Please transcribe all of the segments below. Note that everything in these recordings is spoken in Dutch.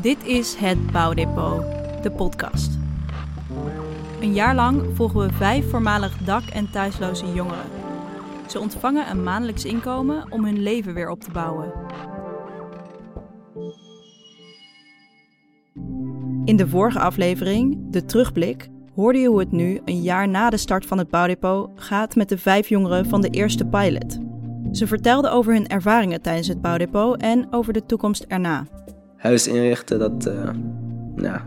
Dit is het Bouwdepot, de podcast. Een jaar lang volgen we vijf voormalig dak- en thuisloze jongeren. Ze ontvangen een maandelijks inkomen om hun leven weer op te bouwen. In de vorige aflevering, de terugblik, hoorde je hoe het nu, een jaar na de start van het bouwdepot, gaat met de vijf jongeren van de eerste pilot. Ze vertelden over hun ervaringen tijdens het bouwdepot en over de toekomst erna. Huis inrichten, dat, uh, ja,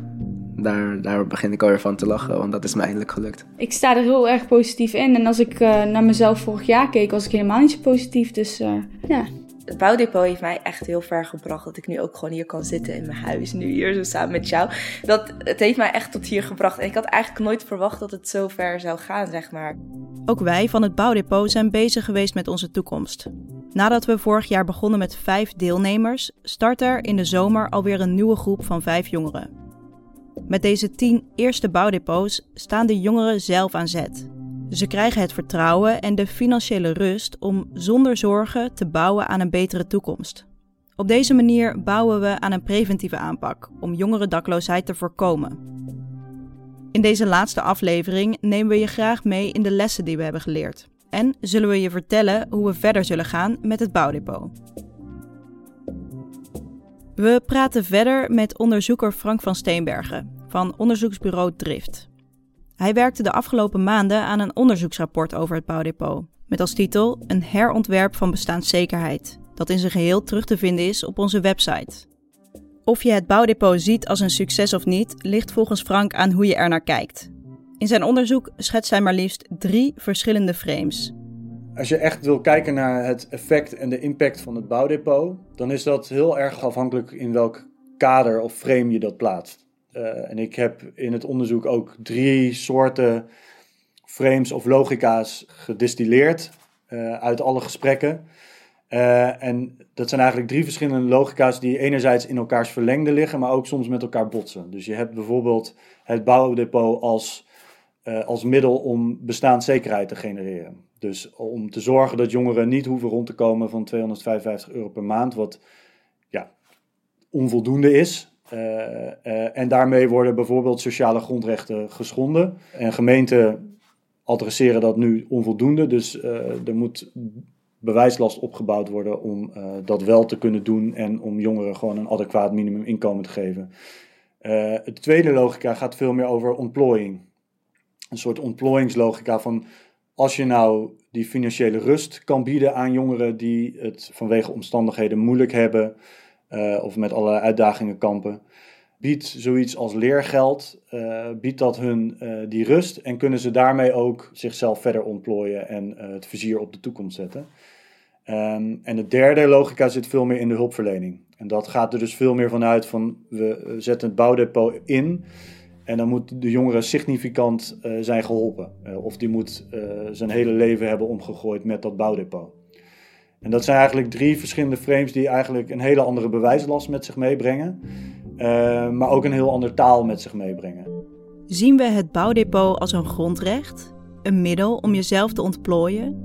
daar, daar begin ik alweer van te lachen, want dat is mij eindelijk gelukt. Ik sta er heel erg positief in. En als ik uh, naar mezelf vorig jaar keek, was ik helemaal niet zo positief. Dus uh, ja, het bouwdepot heeft mij echt heel ver gebracht. Dat ik nu ook gewoon hier kan zitten in mijn huis. Nu hier zo samen met jou. Dat, het heeft mij echt tot hier gebracht. En ik had eigenlijk nooit verwacht dat het zo ver zou gaan, zeg maar. Ook wij van het bouwdepot zijn bezig geweest met onze toekomst. Nadat we vorig jaar begonnen met vijf deelnemers, start er in de zomer alweer een nieuwe groep van vijf jongeren. Met deze tien eerste bouwdepots staan de jongeren zelf aan zet. Ze krijgen het vertrouwen en de financiële rust om zonder zorgen te bouwen aan een betere toekomst. Op deze manier bouwen we aan een preventieve aanpak om jongeren dakloosheid te voorkomen. In deze laatste aflevering nemen we je graag mee in de lessen die we hebben geleerd. En zullen we je vertellen hoe we verder zullen gaan met het bouwdepot. We praten verder met onderzoeker Frank van Steenbergen van onderzoeksbureau Drift. Hij werkte de afgelopen maanden aan een onderzoeksrapport over het bouwdepot, met als titel Een herontwerp van bestaanszekerheid, dat in zijn geheel terug te vinden is op onze website. Of je het bouwdepot ziet als een succes of niet, ligt volgens Frank aan hoe je er naar kijkt. In zijn onderzoek schetst hij maar liefst drie verschillende frames. Als je echt wil kijken naar het effect en de impact van het bouwdepot, dan is dat heel erg afhankelijk in welk kader of frame je dat plaatst. Uh, en ik heb in het onderzoek ook drie soorten frames of logica's gedistilleerd uh, uit alle gesprekken. Uh, en dat zijn eigenlijk drie verschillende logica's die enerzijds in elkaars verlengde liggen, maar ook soms met elkaar botsen. Dus je hebt bijvoorbeeld het bouwdepot als, als middel om bestaanszekerheid te genereren. Dus om te zorgen dat jongeren niet hoeven rond te komen van 255 euro per maand, wat ja, onvoldoende is. Uh, uh, en daarmee worden bijvoorbeeld sociale grondrechten geschonden. En gemeenten adresseren dat nu onvoldoende. Dus uh, er moet bewijslast opgebouwd worden om dat wel te kunnen doen en om jongeren gewoon een adequaat minimuminkomen te geven. de tweede logica gaat veel meer over ontplooiing. Een soort ontplooiingslogica van als je nou die financiële rust kan bieden aan jongeren die het vanwege omstandigheden moeilijk hebben uh, of met allerlei uitdagingen kampen. Biedt zoiets als leergeld, uh, biedt dat hun uh, die rust en kunnen ze daarmee ook zichzelf verder ontplooien en het vizier op de toekomst zetten. Um, en de derde logica zit veel meer in de hulpverlening. En dat gaat er dus veel meer vanuit van we zetten het bouwdepot in en dan moet de jongere significant zijn geholpen. of die moet zijn hele leven hebben omgegooid met dat bouwdepot. En dat zijn eigenlijk drie verschillende frames die eigenlijk een hele andere bewijslast met zich meebrengen, uh, maar ook een heel ander taal met zich meebrengen. Zien we het bouwdepot als een grondrecht, een middel om jezelf te ontplooien?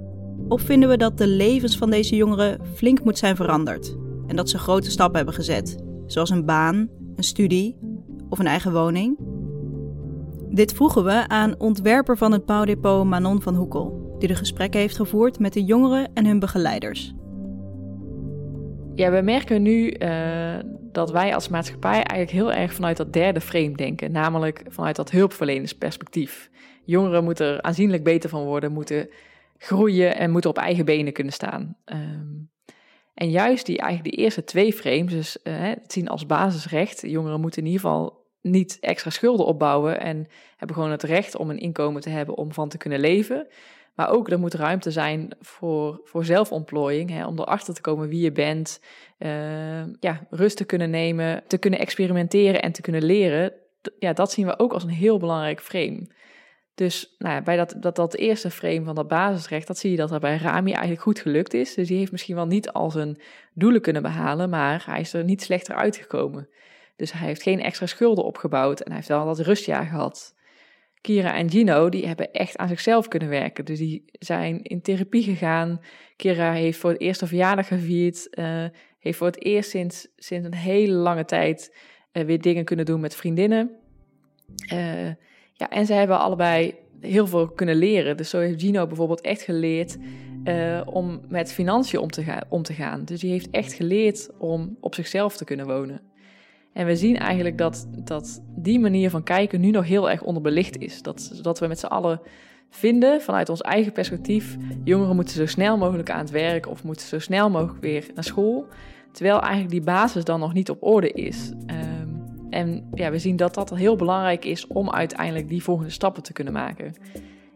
Of vinden we dat de levens van deze jongeren flink moet zijn veranderd en dat ze grote stappen hebben gezet, zoals een baan, een studie of een eigen woning? Dit vroegen we aan ontwerper van het bouwdepot Manon van Hoekel die de gesprekken heeft gevoerd met de jongeren en hun begeleiders. Ja, we merken nu uh, dat wij als maatschappij eigenlijk heel erg vanuit dat derde frame denken, namelijk vanuit dat hulpverlenersperspectief. Jongeren moeten er aanzienlijk beter van worden, moeten groeien en moeten op eigen benen kunnen staan. Um, en juist die, eigenlijk die eerste twee frames, dus uh, het zien als basisrecht, jongeren moeten in ieder geval niet extra schulden opbouwen en hebben gewoon het recht om een inkomen te hebben om van te kunnen leven. Maar ook er moet ruimte zijn voor, voor zelfontplooiing, hè, om erachter te komen wie je bent, uh, ja, rust te kunnen nemen, te kunnen experimenteren en te kunnen leren. Ja, dat zien we ook als een heel belangrijk frame. Dus nou ja, bij dat, dat, dat eerste frame van dat basisrecht, dat zie je dat er bij Rami eigenlijk goed gelukt is. Dus die heeft misschien wel niet al zijn doelen kunnen behalen, maar hij is er niet slechter uitgekomen. Dus hij heeft geen extra schulden opgebouwd en hij heeft wel dat rustjaar gehad. Kira en Gino, die hebben echt aan zichzelf kunnen werken. Dus die zijn in therapie gegaan. Kira heeft voor het eerst een verjaardag gevierd. Uh, heeft voor het eerst sinds, sinds een hele lange tijd uh, weer dingen kunnen doen met vriendinnen. Uh, ja, en ze hebben allebei heel veel kunnen leren. Dus zo heeft Gino bijvoorbeeld echt geleerd om met financiën om te, om te gaan. Dus die heeft echt geleerd om op zichzelf te kunnen wonen. En we zien eigenlijk dat, dat die manier van kijken nu nog heel erg onderbelicht is. Dat, dat we met z'n allen vinden vanuit ons eigen perspectief: jongeren moeten zo snel mogelijk aan het werk of moeten zo snel mogelijk weer naar school. Terwijl eigenlijk die basis dan nog niet op orde is. Um, en ja, we zien dat dat heel belangrijk is om uiteindelijk die volgende stappen te kunnen maken.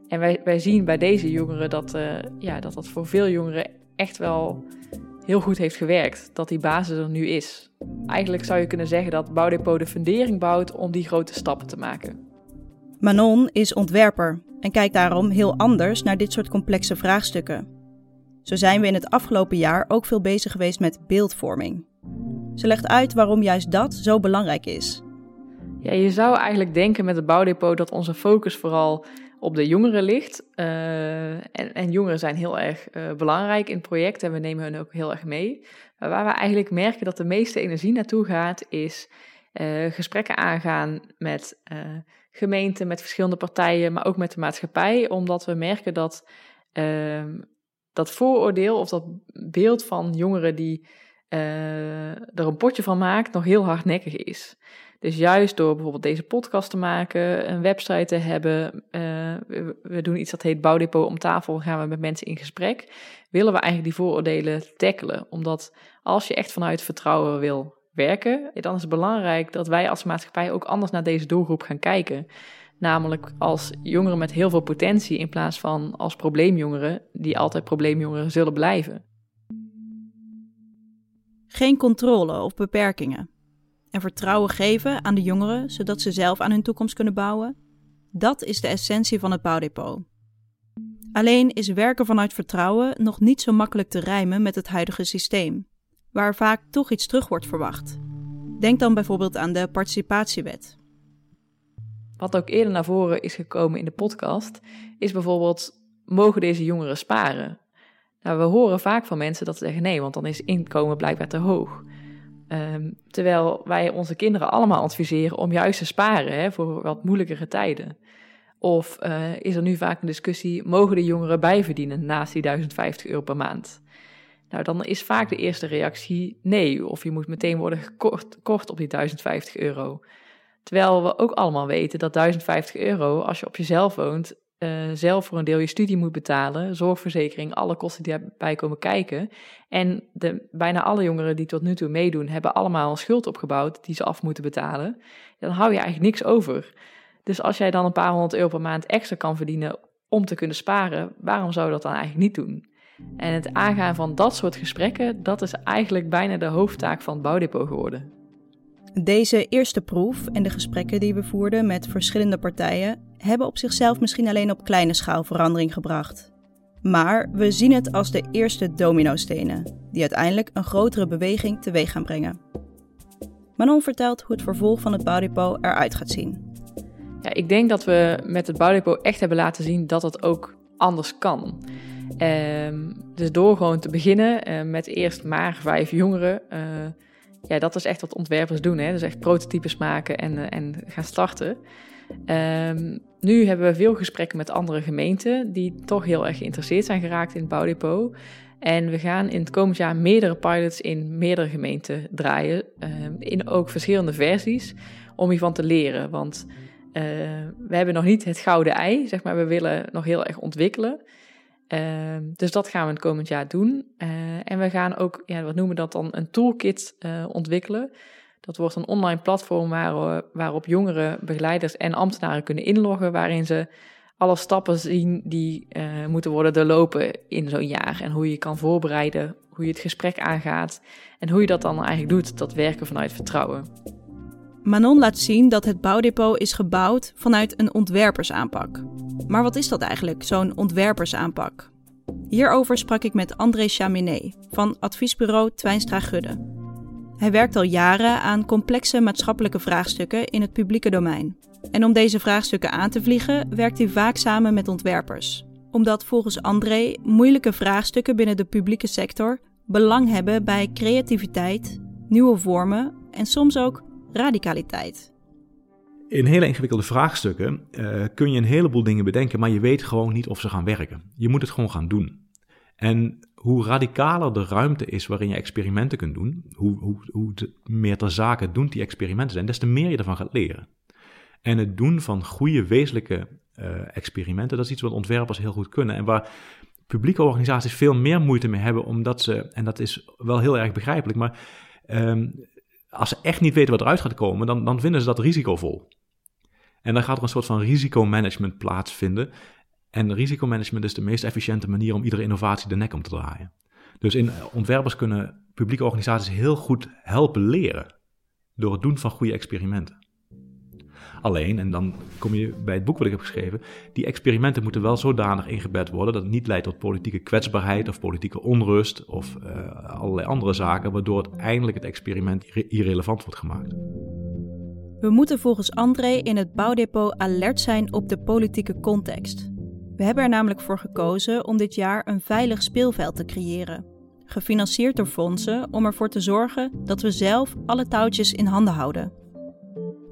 En wij, wij zien bij deze jongeren dat, uh, ja, dat dat voor veel jongeren echt wel heel goed heeft gewerkt. Dat die basis er nu is. Eigenlijk zou je kunnen zeggen dat Bouwdepot de fundering bouwt om die grote stappen te maken. Manon is ontwerper en kijkt daarom heel anders naar dit soort complexe vraagstukken. Zo zijn we in het afgelopen jaar ook veel bezig geweest met beeldvorming. Ze legt uit waarom juist dat zo belangrijk is. Ja, je zou eigenlijk denken met het bouwdepot dat onze focus vooral op de jongeren ligt. Uh, en, en, jongeren zijn heel erg uh, belangrijk in het project en we nemen hen ook heel erg mee. Maar waar we eigenlijk merken dat de meeste energie naartoe gaat, is uh, gesprekken aangaan met gemeenten, met verschillende partijen, maar ook met de maatschappij. Omdat we merken dat ehm, dat vooroordeel of dat beeld van jongeren die er een potje van maakt, nog heel hardnekkig is. Dus juist door bijvoorbeeld deze podcast te maken, een website te hebben, uh, we, doen iets dat heet Bouwdepot om tafel, gaan we met mensen in gesprek, willen we eigenlijk die vooroordelen tackelen. Omdat als je echt vanuit vertrouwen wil werken, dan is het belangrijk dat wij als maatschappij ook anders naar deze doelgroep gaan kijken. Namelijk als jongeren met heel veel potentie in plaats van als probleemjongeren die altijd probleemjongeren zullen blijven. Geen controle of beperkingen en vertrouwen geven aan de jongeren zodat ze zelf aan hun toekomst kunnen bouwen? Dat is de essentie van het bouwdepot. Alleen is werken vanuit vertrouwen nog niet zo makkelijk te rijmen met het huidige systeem, waar vaak toch iets terug wordt verwacht. Denk dan bijvoorbeeld aan de participatiewet. Wat ook eerder naar voren is gekomen in de podcast, is bijvoorbeeld: mogen deze jongeren sparen? Nou, we horen vaak van mensen dat ze zeggen nee, want dan is inkomen blijkbaar te hoog. Um, terwijl wij onze kinderen allemaal adviseren om juist te sparen hè, voor wat moeilijkere tijden. Of uh, is er nu vaak een discussie, mogen de jongeren bijverdienen naast die 1050 euro per maand? Nou, dan is vaak de eerste reactie nee, of je moet meteen worden gekort kort op die 1050 euro. Terwijl we ook allemaal weten dat 1050 euro, als je op jezelf woont, uh, zelf voor een deel je studie moet betalen, zorgverzekering, alle kosten die daarbij komen kijken. En de, bijna alle jongeren die tot nu toe meedoen, hebben allemaal een schuld opgebouwd die ze af moeten betalen. Dan hou je eigenlijk niks over. Dus als jij dan een paar honderd euro per maand extra kan verdienen om te kunnen sparen, waarom zou je dat dan eigenlijk niet doen? En het aangaan van dat soort gesprekken, dat is eigenlijk bijna de hoofdtaak van het bouwdepot geworden. Deze eerste proef en de gesprekken die we voerden met verschillende partijen hebben op zichzelf misschien alleen op kleine schaal verandering gebracht. Maar we zien het als de eerste dominostenen, die uiteindelijk een grotere beweging teweeg gaan brengen. Manon vertelt hoe het vervolg van het bouwdepot eruit gaat zien. Ja, ik denk dat we met het bouwdepot echt hebben laten zien dat het ook anders kan. Um, dus door gewoon te beginnen uh, met eerst maar vijf jongeren. Uh, ja, dat is echt wat ontwerpers doen. Hè? Dus echt prototypes maken en, uh, en gaan starten. Um, nu hebben we veel gesprekken met andere gemeenten die toch heel erg geïnteresseerd zijn geraakt in het bouwdepot. En we gaan in het komend jaar meerdere pilots in meerdere gemeenten draaien, uh, in ook verschillende versies, om hiervan te leren. Want uh, we hebben nog niet het gouden ei, zeg maar, we willen nog heel erg ontwikkelen. Uh, dus dat gaan we het komend jaar doen. Uh, en we gaan ook, ja, wat noemen we dat dan, een toolkit uh, ontwikkelen. Dat wordt een online platform waar, waarop jongeren, begeleiders en ambtenaren kunnen inloggen, waarin ze alle stappen zien die moeten worden doorlopen in zo'n jaar. En hoe je kan voorbereiden, hoe je het gesprek aangaat en hoe je dat dan eigenlijk doet, dat werken vanuit vertrouwen. Manon laat zien dat het bouwdepot is gebouwd vanuit een ontwerpersaanpak. Maar wat is dat eigenlijk, zo'n ontwerpersaanpak? Hierover sprak ik met André Chaminet van adviesbureau Twijnstra Gudde. Hij werkt al jaren aan complexe maatschappelijke vraagstukken in het publieke domein. En om deze vraagstukken aan te vliegen, werkt hij vaak samen met ontwerpers. Omdat volgens André moeilijke vraagstukken binnen de publieke sector belang hebben bij creativiteit, nieuwe vormen en soms ook radicaliteit. In hele ingewikkelde vraagstukken uh, kun je een heleboel dingen bedenken, maar je weet gewoon niet of ze gaan werken. Je moet het gewoon gaan doen. En hoe radicaler de ruimte is waarin je experimenten kunt doen, hoe, hoe, hoe meer ter zake doen die experimenten zijn, des te meer je ervan gaat leren. En het doen van goede, wezenlijke uh, experimenten, dat is iets wat ontwerpers heel goed kunnen. En waar publieke organisaties veel meer moeite mee hebben, omdat ze, en dat is wel heel erg begrijpelijk, maar um, als ze echt niet weten wat eruit gaat komen, dan, dan vinden ze dat risicovol. En dan gaat er een soort van risicomanagement plaatsvinden. En risicomanagement is de meest efficiënte manier om iedere innovatie de nek om te draaien. Dus in, ontwerpers kunnen publieke organisaties heel goed helpen leren door het doen van goede experimenten. Alleen, en dan kom je bij het boek wat ik heb geschreven, die experimenten moeten wel zodanig ingebed worden dat het niet leidt tot politieke kwetsbaarheid of politieke onrust of uh, allerlei andere zaken, waardoor uiteindelijk het experiment irrelevant wordt gemaakt. We moeten volgens André in het bouwdepot alert zijn op de politieke context. We hebben er namelijk voor gekozen om dit jaar een veilig speelveld te creëren. Gefinancierd door fondsen om ervoor te zorgen dat we zelf alle touwtjes in handen houden.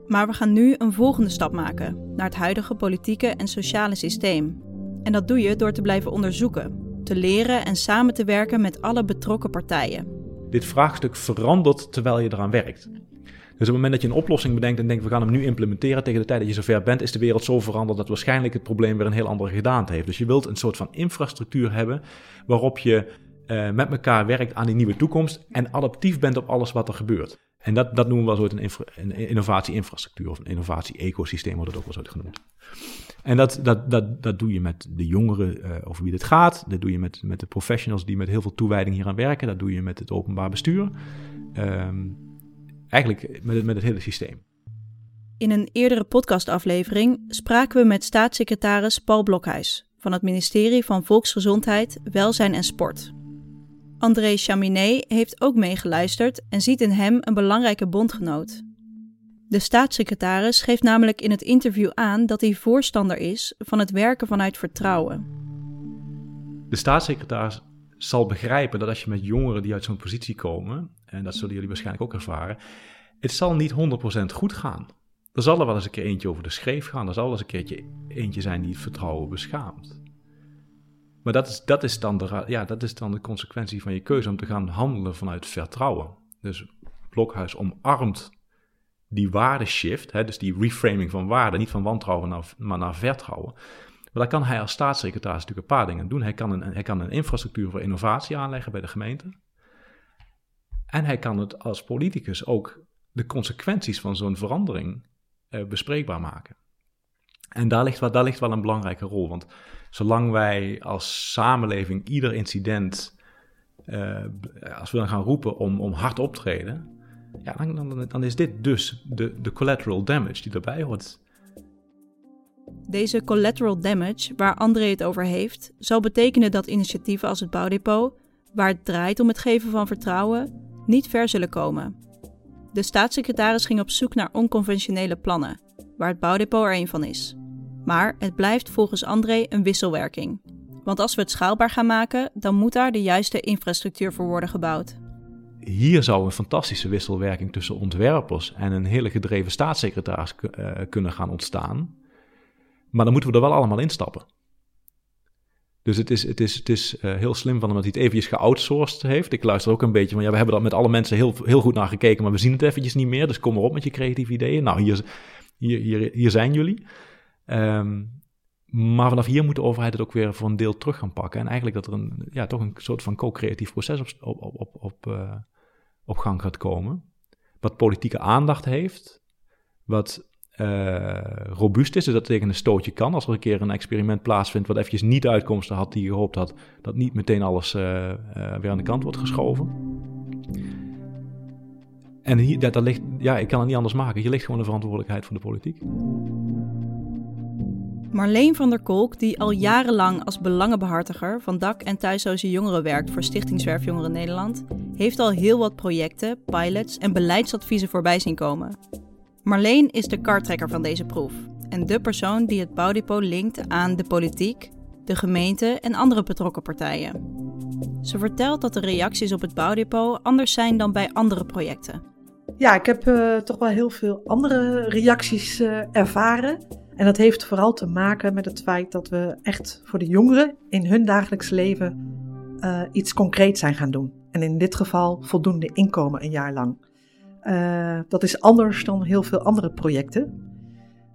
Maar we gaan nu een volgende stap maken naar het huidige politieke en sociale systeem. En dat doe je door te blijven onderzoeken, te leren en samen te werken met alle betrokken partijen. Dit vraagstuk verandert terwijl je eraan werkt. Dus op het moment dat je een oplossing bedenkt en denkt we gaan hem nu implementeren, tegen de tijd dat je zover bent, is de wereld zo veranderd dat waarschijnlijk het probleem weer een heel andere gedaan heeft. Dus je wilt een soort van infrastructuur hebben waarop je uh, met elkaar werkt aan die nieuwe toekomst en adaptief bent op alles wat er gebeurt. En dat, dat noemen we een, een innovatie-infrastructuur of een innovatie-ecosysteem, wordt het ook wel zo genoemd. En dat, dat, dat, dat doe je met de jongeren uh, over wie dit gaat. Dat doe je met, met de professionals die met heel veel toewijding hier aan werken. Dat doe je met het openbaar bestuur. Um, eigenlijk met het, met het hele systeem. In een eerdere podcastaflevering spraken we met staatssecretaris Paul Blokhuis van het ministerie van Volksgezondheid, Welzijn en Sport. André Chaminet heeft ook meegeluisterd en ziet in hem een belangrijke bondgenoot. De staatssecretaris geeft namelijk in het interview aan dat hij voorstander is van het werken vanuit vertrouwen. De staatssecretaris zal begrijpen dat als je met jongeren die uit zo'n positie komen, en dat zullen jullie waarschijnlijk ook ervaren, het zal niet 100% goed gaan. Er zal er wel eens een keer eentje over de schreef gaan, er zal wel eens een keertje eentje zijn die het vertrouwen beschaamt. Maar dat is, dat, is dan de, ja, dat is dan de consequentie van je keuze om te gaan handelen vanuit vertrouwen. Dus Blokhuis omarmt die waardeshift, hè, dus die reframing van waarde, niet van wantrouwen naar, maar naar vertrouwen. Maar daar kan hij als staatssecretaris natuurlijk een paar dingen doen. Hij kan een, hij kan een infrastructuur voor innovatie aanleggen bij de gemeente. En hij kan het als politicus ook de consequenties van zo'n verandering uh, bespreekbaar maken. En daar ligt, daar ligt wel een belangrijke rol. Want zolang wij als samenleving ieder incident, uh, als we dan gaan roepen om, om hard optreden, ja, dan, dan, dan is dit dus de, de collateral damage die erbij hoort. Deze collateral damage, waar André het over heeft, zal betekenen dat initiatieven als het bouwdepot, waar het draait om het geven van vertrouwen, niet ver zullen komen. De staatssecretaris ging op zoek naar onconventionele plannen, waar het bouwdepot er een van is. Maar het blijft volgens André een wisselwerking. Want als we het schaalbaar gaan maken, dan moet daar de juiste infrastructuur voor worden gebouwd. Hier zou een fantastische wisselwerking tussen ontwerpers en een hele gedreven staatssecretaris uh, kunnen gaan ontstaan. Maar dan moeten we er wel allemaal instappen. Dus het is, het is, het is uh, heel slim van hem dat hij het eventjes geoutsourced heeft. Ik luister ook een beetje van, ja, we hebben er met alle mensen heel, heel goed naar gekeken, maar we zien het eventjes niet meer. Dus kom maar op met je creatieve ideeën. Nou, hier, hier, hier, hier zijn jullie. Um, maar vanaf hier moet de overheid het ook weer voor een deel terug gaan pakken. En eigenlijk dat er een, ja, toch een soort van co-creatief proces op, op, op, op, op gang gaat komen. Wat politieke aandacht heeft. Wat uh, robuust is, dus dat tegen een stootje kan. Als er een keer een experiment plaatsvindt wat eventjes niet uitkomsten had die je gehoopt had, dat niet meteen alles uh, weer aan de kant wordt geschoven. En hier, dat, dat ligt, ja, ik kan het niet anders maken. Hier ligt gewoon de verantwoordelijkheid van de politiek. Marleen van der Kolk, die al jarenlang als belangenbehartiger van dak- en thuisloze jongeren werkt voor Stichting Zwerfjongeren Nederland, heeft al heel wat projecten, pilots en beleidsadviezen voorbij zien komen. Marleen is de kartrekker van deze proef en de persoon die het bouwdepot linkt aan de politiek, de gemeente en andere betrokken partijen. Ze vertelt dat de reacties op het bouwdepot anders zijn dan bij andere projecten. Ja, ik heb uh, toch wel heel veel andere reacties uh, ervaren. En dat heeft vooral te maken met het feit dat we echt voor de jongeren in hun dagelijks leven uh, iets concreets zijn gaan doen. En in dit geval voldoende inkomen een jaar lang. dat is anders dan heel veel andere projecten.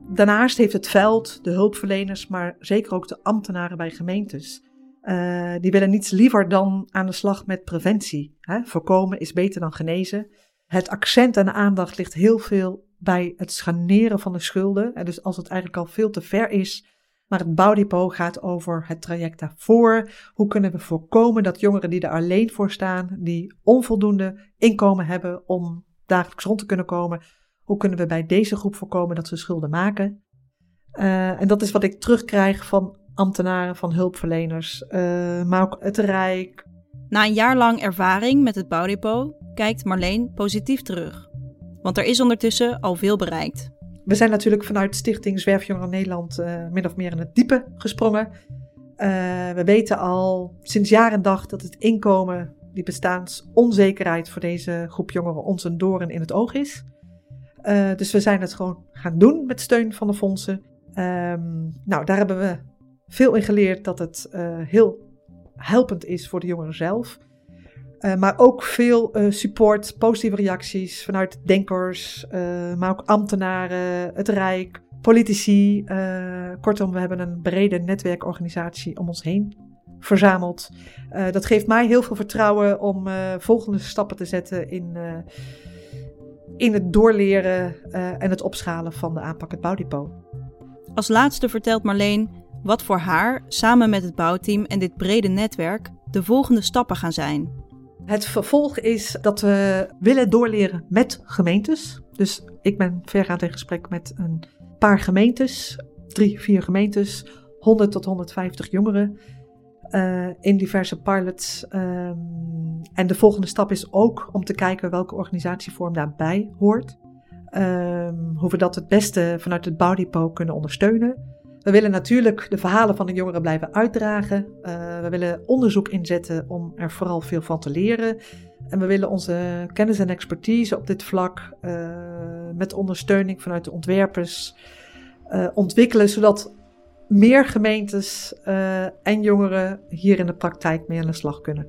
Daarnaast heeft het veld, de hulpverleners, maar zeker ook de ambtenaren bij gemeentes uh, die willen niets liever dan aan de slag met preventie. Hè? Voorkomen is beter dan genezen. Het accent en de aandacht ligt heel veel bij het schaneren van de schulden. En dus als het eigenlijk al veel te ver is. Maar het bouwdepot gaat over het traject daarvoor. Hoe kunnen we voorkomen dat jongeren die er alleen voor staan, die onvoldoende inkomen hebben om dagelijks rond te kunnen komen, hoe kunnen we bij deze groep voorkomen dat ze schulden maken? Uh, en dat is wat ik terugkrijg van ambtenaren, van hulpverleners, uh, maar ook het Rijk. Na een jaar lang ervaring met het bouwdepot kijkt Marleen positief terug. Want er is ondertussen al veel bereikt. We zijn natuurlijk vanuit Stichting Zwerfjongeren Nederland uh, min of meer in het diepe gesprongen. Uh, we weten al sinds jaar en dag dat het inkomen, die bestaansonzekerheid voor deze groep jongeren ons een doorn in het oog is. Uh, dus we zijn het gewoon gaan doen met steun van de fondsen. Um, nou, daar hebben we veel in geleerd dat het heel helpend is voor de jongeren zelf. Uh, maar ook veel uh, support, positieve reacties vanuit denkers, maar ook ambtenaren, het Rijk, politici. kortom, we hebben een brede netwerkorganisatie om ons heen verzameld. dat geeft mij heel veel vertrouwen om volgende stappen te zetten in, in het doorleren en het opschalen van de aanpak het bouwdepot. Als laatste vertelt Marleen wat voor haar, samen met het bouwteam en dit brede netwerk, de volgende stappen gaan zijn. Het vervolg is dat we willen doorleren met gemeentes. Dus ik ben vergaand in gesprek met een paar gemeentes, drie, vier gemeentes, 100 tot 150 jongeren. Uh, in diverse pilots. Um, en de volgende stap is ook om te kijken welke organisatievorm daarbij hoort. Um, hoe we dat het beste vanuit het bouwdepot kunnen ondersteunen. We willen natuurlijk de verhalen van de jongeren blijven uitdragen. Uh, we willen onderzoek inzetten om er vooral veel van te leren. En we willen onze kennis en expertise op dit vlak uh, met ondersteuning vanuit de ontwerpers uh, ontwikkelen, zodat meer gemeentes en jongeren hier in de praktijk mee aan de slag kunnen.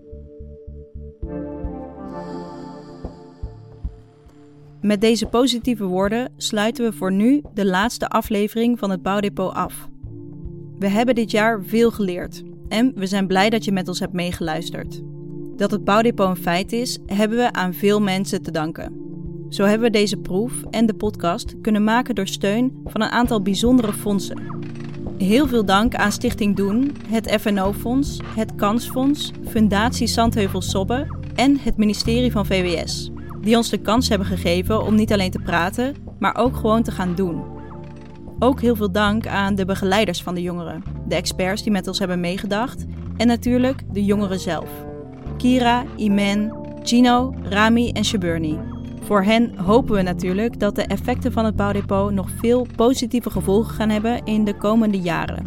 Met deze positieve woorden sluiten we voor nu de laatste aflevering van het Bouwdepot af. We hebben dit jaar veel geleerd en we zijn blij dat je met ons hebt meegeluisterd. Dat het Bouwdepot een feit is, hebben we aan veel mensen te danken. Zo hebben we deze proef en de podcast kunnen maken door steun van een aantal bijzondere fondsen. Heel veel dank aan Stichting Doen, het FNO-fonds, het Kansfonds, Fundatie Zandheuvel Sobbe en het ministerie van VWS die ons de kans hebben gegeven om niet alleen te praten, maar ook gewoon te gaan doen. Ook heel veel dank aan de begeleiders van de jongeren, de experts die met ons hebben meegedacht en natuurlijk de jongeren zelf. Kira, Imen, Gino, Rami en Shaburni. Voor hen hopen we natuurlijk dat de effecten van het bouwdepot nog veel positieve gevolgen gaan hebben in de komende jaren.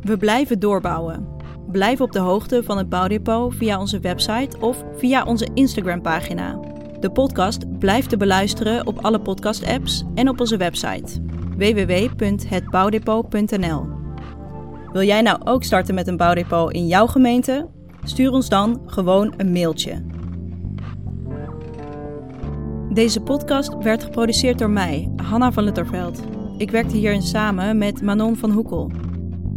We blijven doorbouwen Blijf op de hoogte van het bouwdepot via onze website of via onze Instagram-pagina. De podcast blijft te beluisteren op alle podcast-apps en op onze website www.hetbouwdepot.nl. Wil jij nou ook starten met een bouwdepot in jouw gemeente? Stuur ons dan gewoon een mailtje. Deze podcast werd geproduceerd door mij, Hanna van Lutterveld. Ik werkte hierin samen met Manon van Hoekel.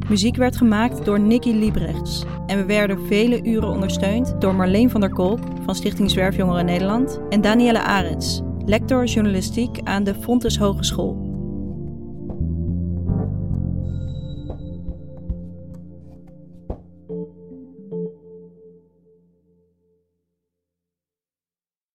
Muziek werd gemaakt door Nicky Liebrechts en we werden vele uren ondersteund door Marleen van der Kolk van Stichting Zwerfjongeren Nederland en Danielle Arends, lector journalistiek aan de Fontes Hogeschool.